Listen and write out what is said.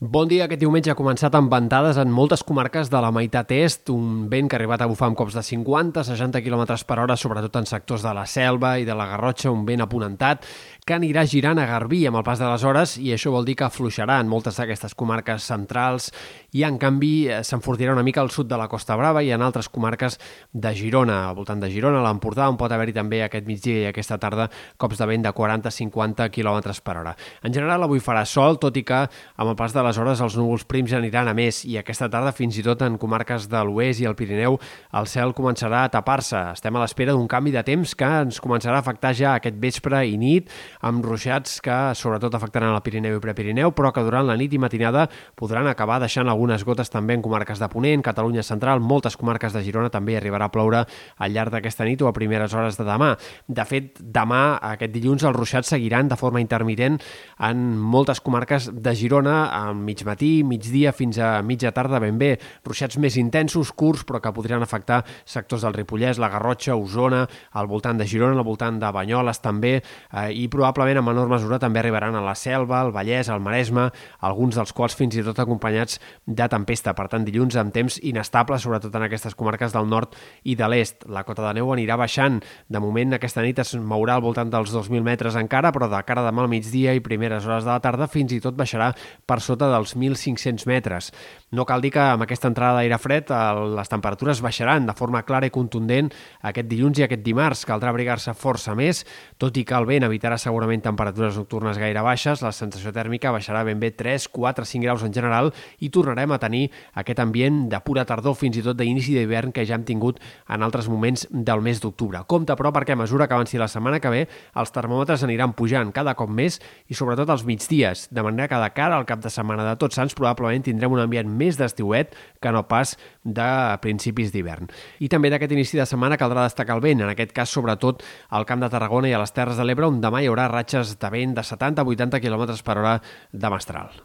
Bon dia. Aquest diumenge ha començat amb ventades en moltes comarques de la meitat est, un vent que ha arribat a bufar amb cops de 50-60 km per hora, sobretot en sectors de la Selva i de la Garrotxa, un vent aponentat que anirà girant a Garbí amb el pas de les hores i això vol dir que afluixarà en moltes d'aquestes comarques centrals i, en canvi, eh, s'enfortirà una mica al sud de la Costa Brava i en altres comarques de Girona, al voltant de Girona, l'Empordà, on pot haver-hi també aquest migdia i aquesta tarda cops de vent de 40-50 km per hora. En general, avui farà sol, tot i que amb el pas de les hores els núvols prims aniran a més i aquesta tarda fins i tot en comarques de l'Oest i el Pirineu el cel començarà a tapar-se. Estem a l'espera d'un canvi de temps que ens començarà a afectar ja aquest vespre i nit amb ruixats que sobretot afectaran el Pirineu i Prepirineu però que durant la nit i matinada podran acabar deixant algunes gotes també en comarques de Ponent, Catalunya Central, moltes comarques de Girona també arribarà a ploure al llarg d'aquesta nit o a primeres hores de demà. De fet, demà, aquest dilluns, els ruixats seguiran de forma intermitent en moltes comarques de Girona al mig matí, migdia fins a mitja tarda ben bé. Ruixats més intensos, curts, però que podrien afectar sectors del Ripollès, la Garrotxa, Osona, al voltant de Girona, al voltant de Banyoles també, eh, i probablement en menor mesura també arribaran a la Selva, al Vallès, al Maresme, alguns dels quals fins i tot acompanyats de tempesta. Per tant, dilluns amb temps inestable, sobretot en aquestes comarques del nord i de l'est. La cota de neu anirà baixant. De moment, aquesta nit es mourà al voltant dels 2.000 metres encara, però de cara a demà al migdia i primeres hores de la tarda fins i tot baixarà per sota dels 1.500 metres. No cal dir que amb aquesta entrada d'aire fred les temperatures baixaran de forma clara i contundent aquest dilluns i aquest dimarts. Caldrà abrigar-se força més, tot i que el vent evitarà segurament temperatures nocturnes gaire baixes, la sensació tèrmica baixarà ben bé 3, 4, 5 graus en general i tornarem a tenir aquest ambient de pura tardor, fins i tot d'inici d'hivern que ja hem tingut en altres moments del mes d'octubre. Compte, però, perquè a mesura que avanci la setmana que ve, els termòmetres aniran pujant cada cop més i sobretot als migdies, de manera que de cara al cap de setmana de Tots Sants probablement tindrem un ambient més d'estiuet que no pas de principis d'hivern. I també d'aquest inici de setmana caldrà destacar el vent, en aquest cas sobretot al Camp de Tarragona i a les Terres de l'Ebre, on demà hi haurà ratxes de vent de 70-80 km per hora de mestral.